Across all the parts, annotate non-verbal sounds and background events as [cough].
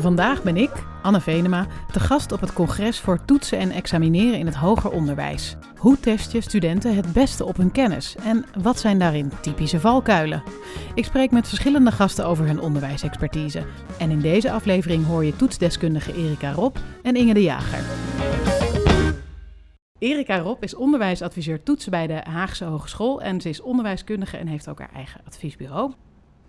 Vandaag ben ik, Anne Venema, te gast op het congres voor toetsen en examineren in het hoger onderwijs. Hoe test je studenten het beste op hun kennis en wat zijn daarin typische valkuilen? Ik spreek met verschillende gasten over hun onderwijsexpertise. En in deze aflevering hoor je toetsdeskundige Erika Rob en Inge de Jager. Erika Rob is onderwijsadviseur toetsen bij de Haagse Hogeschool en ze is onderwijskundige en heeft ook haar eigen adviesbureau.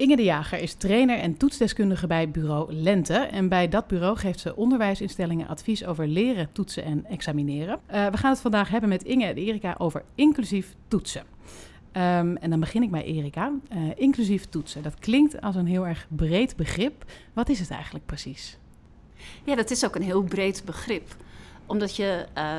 Inge de Jager is trainer en toetsdeskundige bij bureau Lente. En bij dat bureau geeft ze onderwijsinstellingen advies over leren, toetsen en examineren. Uh, we gaan het vandaag hebben met Inge en Erika over inclusief toetsen. Um, en dan begin ik bij Erika. Uh, inclusief toetsen, dat klinkt als een heel erg breed begrip. Wat is het eigenlijk precies? Ja, dat is ook een heel breed begrip. Omdat je uh,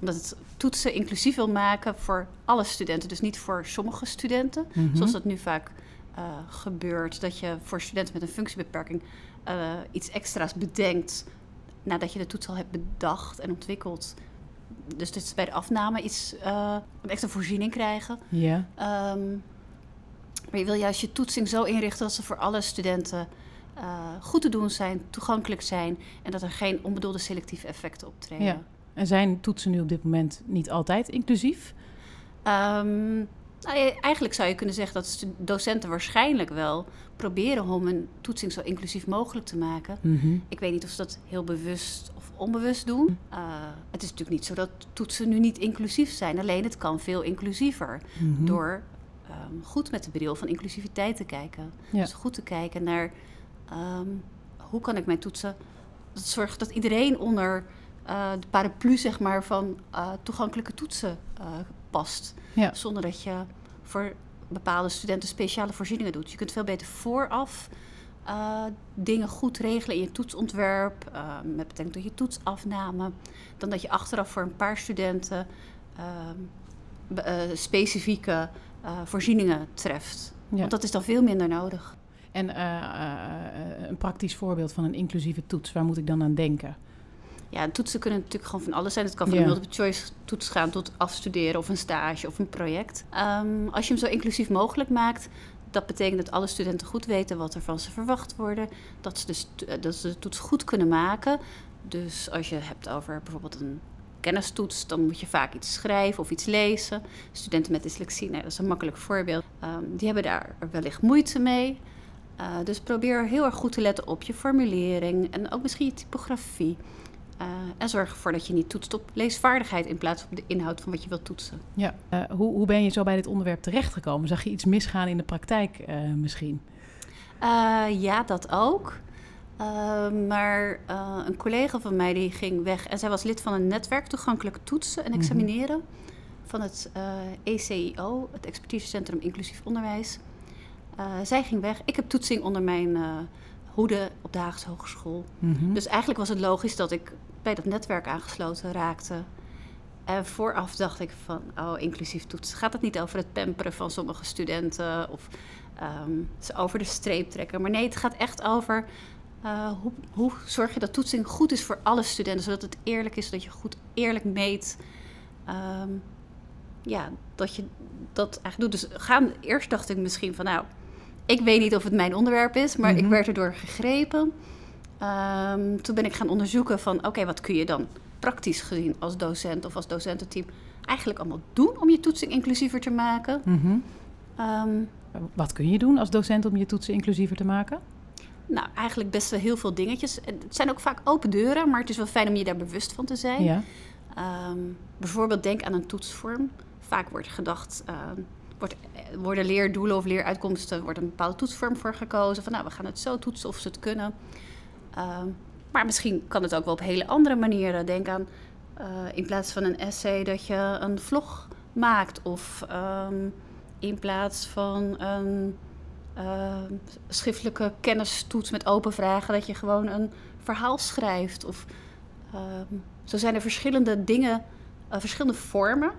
omdat het toetsen inclusief wil maken voor alle studenten. Dus niet voor sommige studenten, mm -hmm. zoals dat nu vaak uh, gebeurt. Dat je voor studenten met een functiebeperking uh, iets extra's bedenkt nadat je de toets al hebt bedacht en ontwikkeld. Dus dat ze bij de afname iets, uh, een extra voorziening krijgen. Ja. Um, maar je wil juist je toetsing zo inrichten dat ze voor alle studenten goed te doen zijn, toegankelijk zijn en dat er geen onbedoelde selectieve effecten optreden. Ja. En zijn toetsen nu op dit moment niet altijd inclusief? Um, nou, eigenlijk zou je kunnen zeggen dat docenten waarschijnlijk wel proberen om een toetsing zo inclusief mogelijk te maken. Mm -hmm. Ik weet niet of ze dat heel bewust of onbewust doen. Uh, het is natuurlijk niet zo dat toetsen nu niet inclusief zijn. Alleen het kan veel inclusiever mm -hmm. door um, goed met de bril van inclusiviteit te kijken. Ja. Dus goed te kijken naar um, hoe kan ik mijn toetsen... Dat zorgt dat iedereen onder uh, de paraplu zeg maar, van uh, toegankelijke toetsen past. Ja. Zonder dat je voor bepaalde studenten speciale voorzieningen doet. Je kunt veel beter vooraf uh, dingen goed regelen in je toetsontwerp, uh, met betrekking tot je toetsafname, dan dat je achteraf voor een paar studenten uh, specifieke voorzieningen treft. Ja. Want dat is dan veel minder nodig. En een praktisch voorbeeld van een inclusieve toets, waar moet ik dan aan denken? Ja, toetsen kunnen natuurlijk gewoon van alles zijn. Het kan van Ja. een multiple choice toets gaan tot afstuderen of een stage of een project. Um, als je hem zo inclusief mogelijk maakt, dat betekent dat alle studenten goed weten wat er van ze verwacht wordt. Dat ze, de, stu- dat ze de toets goed kunnen maken. Dus als je hebt over bijvoorbeeld een kennistoets, dan moet je vaak iets schrijven of iets lezen. Studenten met dyslexie, nou, dat is een makkelijk voorbeeld. Um, die hebben daar wellicht moeite mee. Uh, dus probeer heel erg goed te letten op je formulering en ook misschien je typografie. Uh, en zorg ervoor dat je niet toetst op leesvaardigheid in plaats van de inhoud van wat je wilt toetsen. Ja. Uh, hoe, hoe ben je zo bij dit onderwerp terechtgekomen? Zag je iets misgaan in de praktijk uh, misschien? Ja, dat ook. maar een collega van mij die ging weg en zij was lid van een netwerk toegankelijke toetsen en examineren mm -hmm. van het ECIO, het Expertisecentrum Inclusief Onderwijs. zij ging weg. Ik heb toetsing onder mijn hoede op de Haagse Hogeschool. Mm -hmm. Dus eigenlijk was het logisch dat ik bij dat netwerk aangesloten raakte. En vooraf dacht ik van, oh, inclusief toetsen. Gaat het niet over het pamperen van sommige studenten of um, ze over de streep trekken? Maar nee, het gaat echt over uh, hoe, hoe zorg je dat toetsing goed is voor alle studenten, zodat het eerlijk is, dat je goed eerlijk meet. Um, ja, dat je dat eigenlijk doet. Dus gaan, eerst dacht ik misschien van, nou, ik weet niet of het mijn onderwerp is, maar mm -hmm. ik werd erdoor gegrepen. Um, toen ben ik gaan onderzoeken van, oké, okay, wat kun je dan praktisch gezien als docent of als docententeam eigenlijk allemaal doen om je toetsing inclusiever te maken? Mm -hmm. um, wat kun je doen als docent om je toetsen inclusiever te maken? Nou, eigenlijk best wel heel veel dingetjes. Het zijn ook vaak open deuren, maar het is wel fijn om je daar bewust van te zijn. Ja. Um, bijvoorbeeld denk aan een toetsvorm. Vaak wordt gedacht, uh, wordt, worden leerdoelen of leeruitkomsten, wordt een bepaalde toetsvorm voor gekozen. Van nou, we gaan het zo toetsen of ze het kunnen. Um, maar misschien kan het ook wel op hele andere manieren. Denk aan uh, in plaats van een essay dat je een vlog maakt. Of um, in plaats van een uh, schriftelijke kennistoets met open vragen, dat je gewoon een verhaal schrijft. Of, zo zijn er verschillende dingen, uh, verschillende vormen.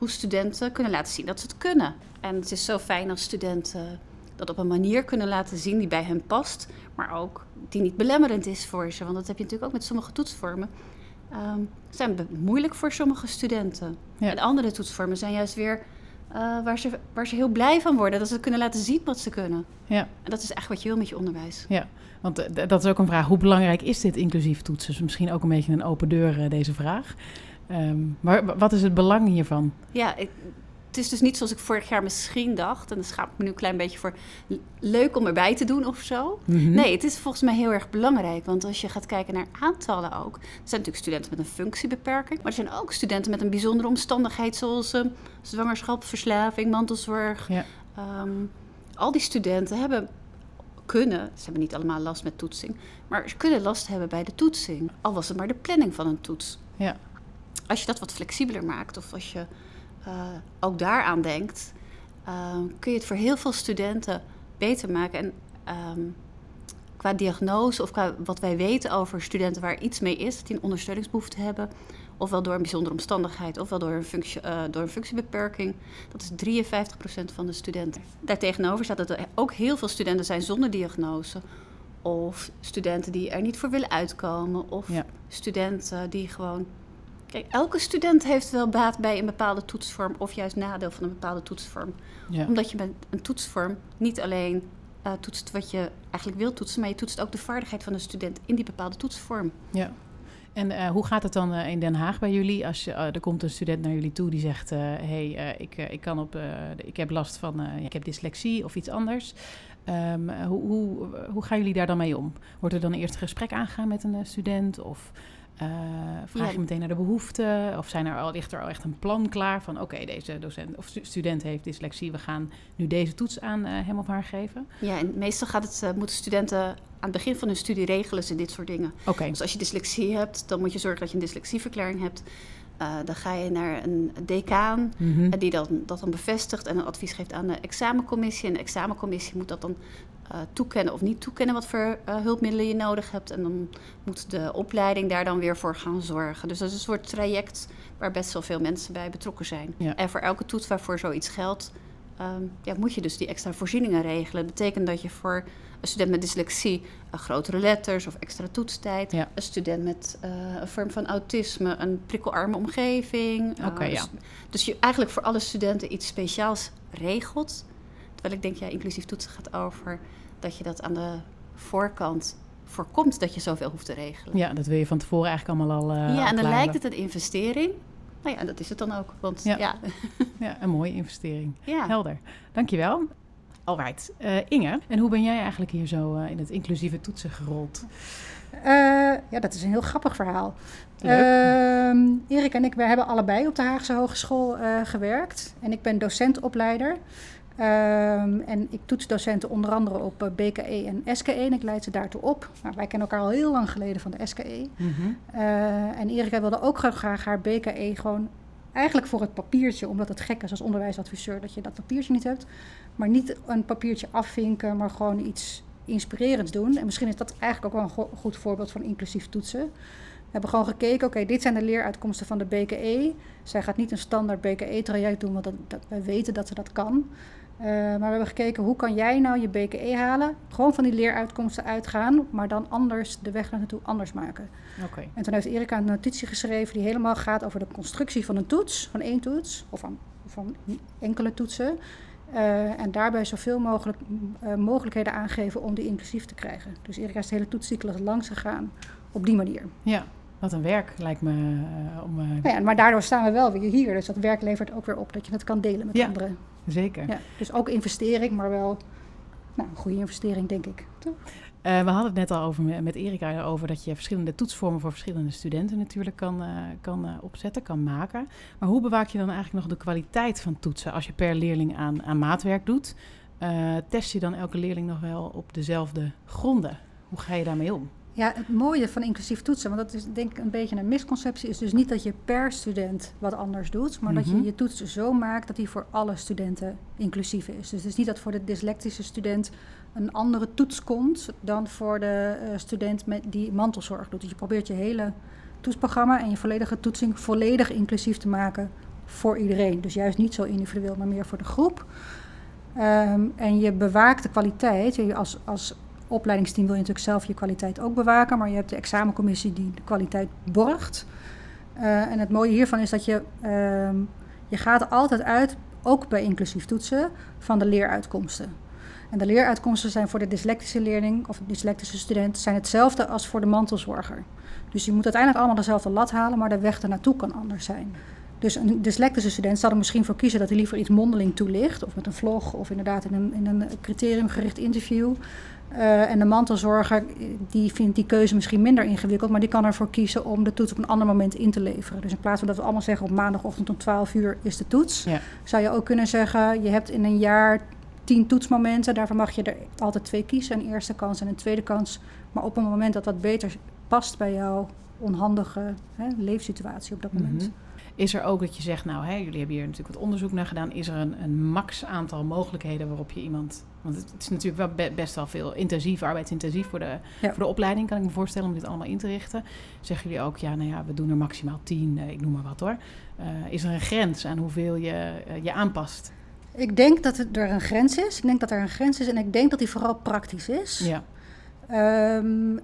Hoe studenten kunnen laten zien dat ze het kunnen. En het is zo fijn als studenten dat op een manier kunnen laten zien die bij hen past, maar ook die niet belemmerend is voor ze. Want dat heb je natuurlijk ook met sommige toetsvormen. Um, zijn moeilijk voor sommige studenten. Ja. En andere toetsvormen zijn juist weer eh, waar, ze, waar ze heel blij van worden. Dat ze kunnen laten zien wat ze kunnen. Ja. En dat is echt wat je wil met je onderwijs. Ja, want eh, dat is ook een vraag. Hoe belangrijk is dit inclusief toetsen? Dus misschien ook een beetje een open deur, uh, deze vraag. Um, maar wat is het belang hiervan? Ja, ik, het is dus niet zoals ik vorig jaar misschien dacht. En daar schaam ik me nu een klein beetje voor. Leuk om erbij te doen of zo. Mm -hmm. Nee, het is volgens mij heel erg belangrijk. Want als je gaat kijken naar aantallen ook. Er zijn natuurlijk studenten met een functiebeperking. Maar er zijn ook studenten met een bijzondere omstandigheid. Zoals uh, zwangerschap, verslaving, mantelzorg. Ja. Um, al die studenten hebben kunnen, ze hebben niet allemaal last met toetsing, maar ze kunnen last hebben bij de toetsing. Al was het maar de planning van een toets. Ja. Als je dat wat flexibeler maakt, of als je uh, ook daaraan denkt, uh, kun je het voor heel veel studenten beter maken. En um, qua diagnose of qua wat wij weten over studenten waar iets mee is, die een ondersteuningsbehoefte hebben, ofwel door een bijzondere omstandigheid, ofwel door een, functie, uh, door een functiebeperking, dat is 53% van de studenten. Daartegenover staat dat er ook heel veel studenten zijn zonder diagnose. Of studenten die er niet voor willen uitkomen. Of ja. studenten die gewoon Kijk, elke student heeft wel baat bij een bepaalde toetsvorm of juist nadeel van een bepaalde toetsvorm. Ja. Omdat je met een toetsvorm niet alleen uh, toetst wat je eigenlijk wil toetsen, maar je toetst ook de vaardigheid van een student in die bepaalde toetsvorm. Ja. En uh, hoe gaat het dan uh, in Den Haag bij jullie? Als je, er komt een student naar jullie toe die zegt: Hé, hey, ik, ik, kan op, ik heb last van, ik heb dyslexie of iets anders. Um, hoe, hoe, hoe gaan jullie daar dan mee om? Wordt er dan eerst een gesprek aangegaan met een student? Of uh, vraag ja. je meteen naar de behoeften? Of zijn er al, ligt er al echt een plan klaar van... oké, okay, deze docent of student heeft dyslexie... we gaan nu deze toets aan uh, hem of haar geven? Ja, en meestal gaat het, uh, moeten studenten aan het begin van hun studie regelen ze dit soort dingen. Okay. Dus als je dyslexie hebt, dan moet je zorgen dat je een dyslexieverklaring hebt... Uh, dan ga je naar een decaan mm -hmm. die dan, dat dan bevestigt en een advies geeft aan de examencommissie. En de examencommissie moet dat dan uh, toekennen of niet toekennen wat voor uh, hulpmiddelen je nodig hebt. En dan moet de opleiding daar dan weer voor gaan zorgen. Dus dat is een soort traject waar best wel veel mensen bij betrokken zijn. Ja. En voor elke toets waarvoor zoiets geldt, um, ja, moet je dus die extra voorzieningen regelen. Dat betekent dat je voor een student met dyslexie uh, grotere letters of extra toetstijd. Ja. Een student met uh, een vorm van autisme, een prikkelarme omgeving. Oké, okay, ja. dus, dus je eigenlijk voor alle studenten iets speciaals regelt. Terwijl ik denk, ja, inclusief toetsen gaat over dat je dat aan de voorkant voorkomt dat je zoveel hoeft te regelen. Ja, dat wil je van tevoren eigenlijk allemaal al. Ja, en dan lijkt het een investering. Nou ja, dat is het dan ook. Want ja, ja. [laughs] ja een mooie investering. Ja. Helder. Dankjewel. Alright, uh, Inge, en hoe ben jij eigenlijk hier zo uh, in het inclusieve toetsen gerold? Uh, ja, dat is een heel grappig verhaal. Erik en ik we hebben allebei op de Haagse Hogeschool gewerkt. En ik ben docentopleider. Um, en ik toets docenten onder andere op uh, BKE en SKE en ik leid ze daartoe op. Nou, wij kennen elkaar al heel lang geleden van de SKE. Mm -hmm. uh, en Erika wilde ook graag haar BKE gewoon eigenlijk voor het papiertje, omdat het gek is als onderwijsadviseur dat je dat papiertje niet hebt. Maar niet een papiertje afvinken, maar gewoon iets inspirerends doen. En misschien is dat eigenlijk ook wel een go goed voorbeeld van inclusief toetsen. We hebben gewoon gekeken, oké, okay, dit zijn de leeruitkomsten van de BKE. Zij gaat niet een standaard BKE-traject doen, want dat, dat, wij weten dat ze dat kan. Uh, maar we hebben gekeken, hoe kan jij nou je BKE halen? Gewoon van die leeruitkomsten uitgaan, maar dan anders de weg naartoe anders maken. Okay. En toen heeft Erika een notitie geschreven die helemaal gaat over de constructie van een toets, van één toets, of van, van enkele toetsen. Uh, en daarbij zoveel mogelijk uh, mogelijkheden aangeven om die inclusief te krijgen. Dus Erika is de hele toetscyclus langs gegaan op die manier. Ja, wat een werk lijkt me. Om, ja, maar daardoor staan we wel weer hier. Dus dat werk levert ook weer op dat je het kan delen met ja, anderen. Zeker. Ja, dus ook investering, maar wel nou, een goede investering, denk ik. Toch? Uh, we hadden het net al over met Erika over dat je verschillende toetsvormen voor verschillende studenten natuurlijk kan, kan opzetten, kan maken. Maar hoe bewaak je dan eigenlijk nog de kwaliteit van toetsen als je per leerling aan, aan maatwerk doet? test je dan elke leerling nog wel op dezelfde gronden? Hoe ga je daarmee om? Ja, het mooie van inclusief toetsen, want dat is denk ik een beetje een misconceptie, is dus niet dat je per student wat anders doet, maar mm -hmm. dat je je toets zo maakt dat die voor alle studenten inclusief is. Dus het is niet dat voor de dyslectische student een andere toets komt dan voor de uh, student met, die mantelzorg doet. Dus je probeert je hele toetsprogramma en je volledige toetsing volledig inclusief te maken voor iedereen. Dus juist niet zo individueel, maar meer voor de groep. Um, en je bewaakt de kwaliteit. Je als, als opleidingsteam wil je natuurlijk zelf je kwaliteit ook bewaken, maar je hebt de examencommissie die de kwaliteit borgt. Uh, en het mooie hiervan is dat je, uh, je gaat altijd uit ook bij inclusief toetsen, van de leeruitkomsten. En de leeruitkomsten zijn voor de dyslectische leerling of de dyslectische student zijn hetzelfde als voor de mantelzorger. Dus je moet uiteindelijk allemaal dezelfde lat halen, maar de weg ernaartoe kan anders zijn. Dus een dyslectische student zal er misschien voor kiezen dat hij liever iets mondeling toelicht, of met een vlog, of inderdaad in een, in een criteriumgericht interview. Uh, en de mantelzorger die vindt die keuze misschien minder ingewikkeld, maar die kan ervoor kiezen om de toets op een ander moment in te leveren. Dus in plaats van dat we allemaal zeggen op maandagochtend om 12 uur is de toets, ja. zou je ook kunnen zeggen: je hebt in een jaar tien toetsmomenten, daarvan mag je er altijd twee kiezen: een eerste kans en een tweede kans. Maar op een moment dat dat beter past bij jouw onhandige hè, leefsituatie op dat moment. Mhm. Is er ook dat je zegt, nou, hè, jullie hebben hier natuurlijk wat onderzoek naar gedaan. Is er een, een max aantal mogelijkheden waarop je iemand. Want het, is natuurlijk wel best wel veel intensief, arbeidsintensief voor de, voor de opleiding, kan ik me voorstellen, om dit allemaal in te richten. Zeggen jullie ook, ja, nou ja, we doen er maximaal tien, eh, ik noem maar wat hoor. Uh, is er een grens aan hoeveel je uh, je aanpast? Ik denk dat er een grens is. Ik denk dat er een grens is en ik denk dat die vooral praktisch is. Ja. Um,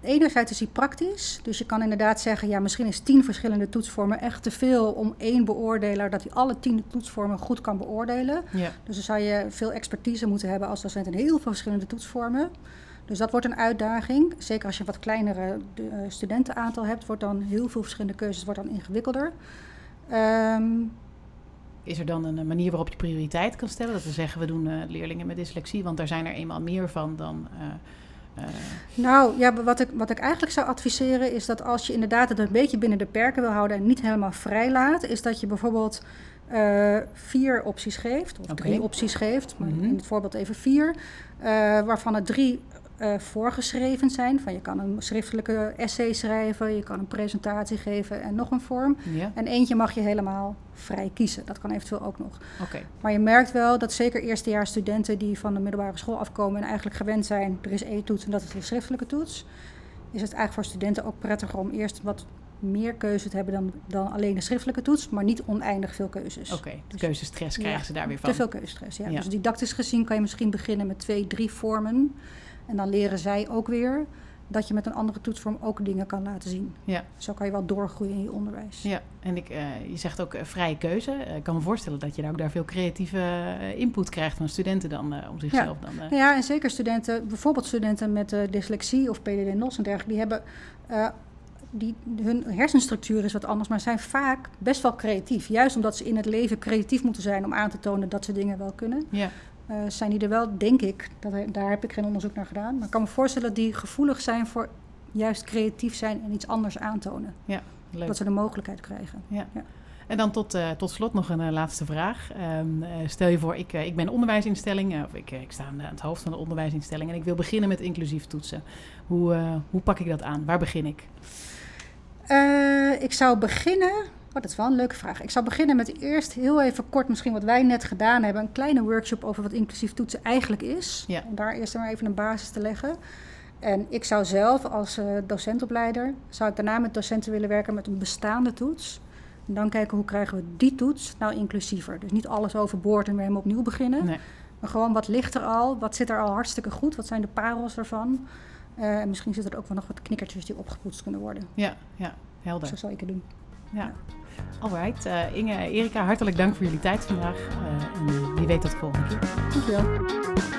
enerzijds is hij praktisch. Dus je kan inderdaad zeggen, ja, misschien is tien verschillende toetsvormen echt te veel om één beoordeler, dat hij alle tien toetsvormen goed kan beoordelen. Ja. Dus dan zou je veel expertise moeten hebben als docent in heel veel verschillende toetsvormen. Dus dat wordt een uitdaging. Zeker als je een wat kleinere uh, studentenaantal hebt, wordt dan heel veel verschillende keuzes wordt dan ingewikkelder. Um, is er dan een manier waarop je prioriteit kan stellen? Dat we zeggen, we doen uh, leerlingen met dyslexie, want daar zijn er eenmaal meer van dan... Uh, uh... Nou ja, wat ik, wat ik eigenlijk zou adviseren is dat als je inderdaad het een beetje binnen de perken wil houden en niet helemaal vrij laat, is dat je bijvoorbeeld uh, vier opties geeft, of okay. drie opties geeft, maar mm -hmm. in het voorbeeld even vier, uh, waarvan er drie uh, voorgeschreven zijn. Van je kan een schriftelijke essay schrijven, je kan een presentatie geven en nog een vorm. Ja. En eentje mag je helemaal vrij kiezen. Dat kan eventueel ook nog. Okay. Maar je merkt wel dat zeker eerstejaars studenten die van de middelbare school afkomen en eigenlijk gewend zijn, er is één toets en dat is de schriftelijke toets. Is het eigenlijk voor studenten ook prettiger om eerst wat meer keuze te hebben dan, dan alleen de schriftelijke toets, maar niet oneindig veel keuzes. Oké, okay, dus, keuzestress krijgen ze daar weer van. Te veel keuzestress, ja. ja. Dus didactisch gezien kan je misschien beginnen met twee, drie vormen. En dan leren zij ook weer dat je met een andere toetsvorm ook dingen kan laten zien. Ja. Zo kan je wel doorgroeien in je onderwijs. Ja, en ik, uh, je zegt ook uh, vrije keuze. Uh, ik kan me voorstellen dat je daar ook daar veel creatieve input krijgt van studenten dan om zichzelf. Ja. Dan, ja, en zeker studenten, bijvoorbeeld studenten met dyslexie of PDD-NOS en dergelijke, die hebben die, hun hersenstructuur is wat anders, maar zijn vaak best wel creatief. Juist omdat ze in het leven creatief moeten zijn om aan te tonen dat ze dingen wel kunnen. Ja. Uh, zijn die er wel, denk ik, dat, daar heb ik geen onderzoek naar gedaan. Maar ik kan me voorstellen dat die gevoelig zijn voor juist creatief zijn en iets anders aantonen. Ja, leuk. Dat ze de mogelijkheid krijgen. Ja. ja. En dan tot, uh, tot slot nog een uh, laatste vraag. Um, stel je voor, ik, ik ben onderwijsinstelling, of ik, ik sta aan het hoofd van de onderwijsinstelling en ik wil beginnen met inclusief toetsen. Hoe, hoe pak ik dat aan? Waar begin ik? ik zou beginnen Oh, dat is wel een leuke vraag. Ik zou beginnen met eerst heel even kort misschien wat wij net gedaan hebben. Een kleine workshop over wat inclusief toetsen eigenlijk is. Ja. Om daar eerst maar even een basis te leggen. En ik zou zelf als uh, docentopleider, zou ik daarna met docenten willen werken met een bestaande toets. En dan kijken hoe krijgen we die toets nou inclusiever. Dus niet alles overboord en weer helemaal opnieuw beginnen. Nee. Maar gewoon wat ligt er al, wat zit er al hartstikke goed, wat zijn de parels ervan. Uh, en misschien zitten er ook wel nog wat knikkertjes die opgepoetst kunnen worden. Ja, ja helder. Zo zou ik het doen. Ja. Alright, uh, Inge, Erika, hartelijk dank voor jullie tijd vandaag. Uh, en wie weet tot de volgende keer. Dankjewel.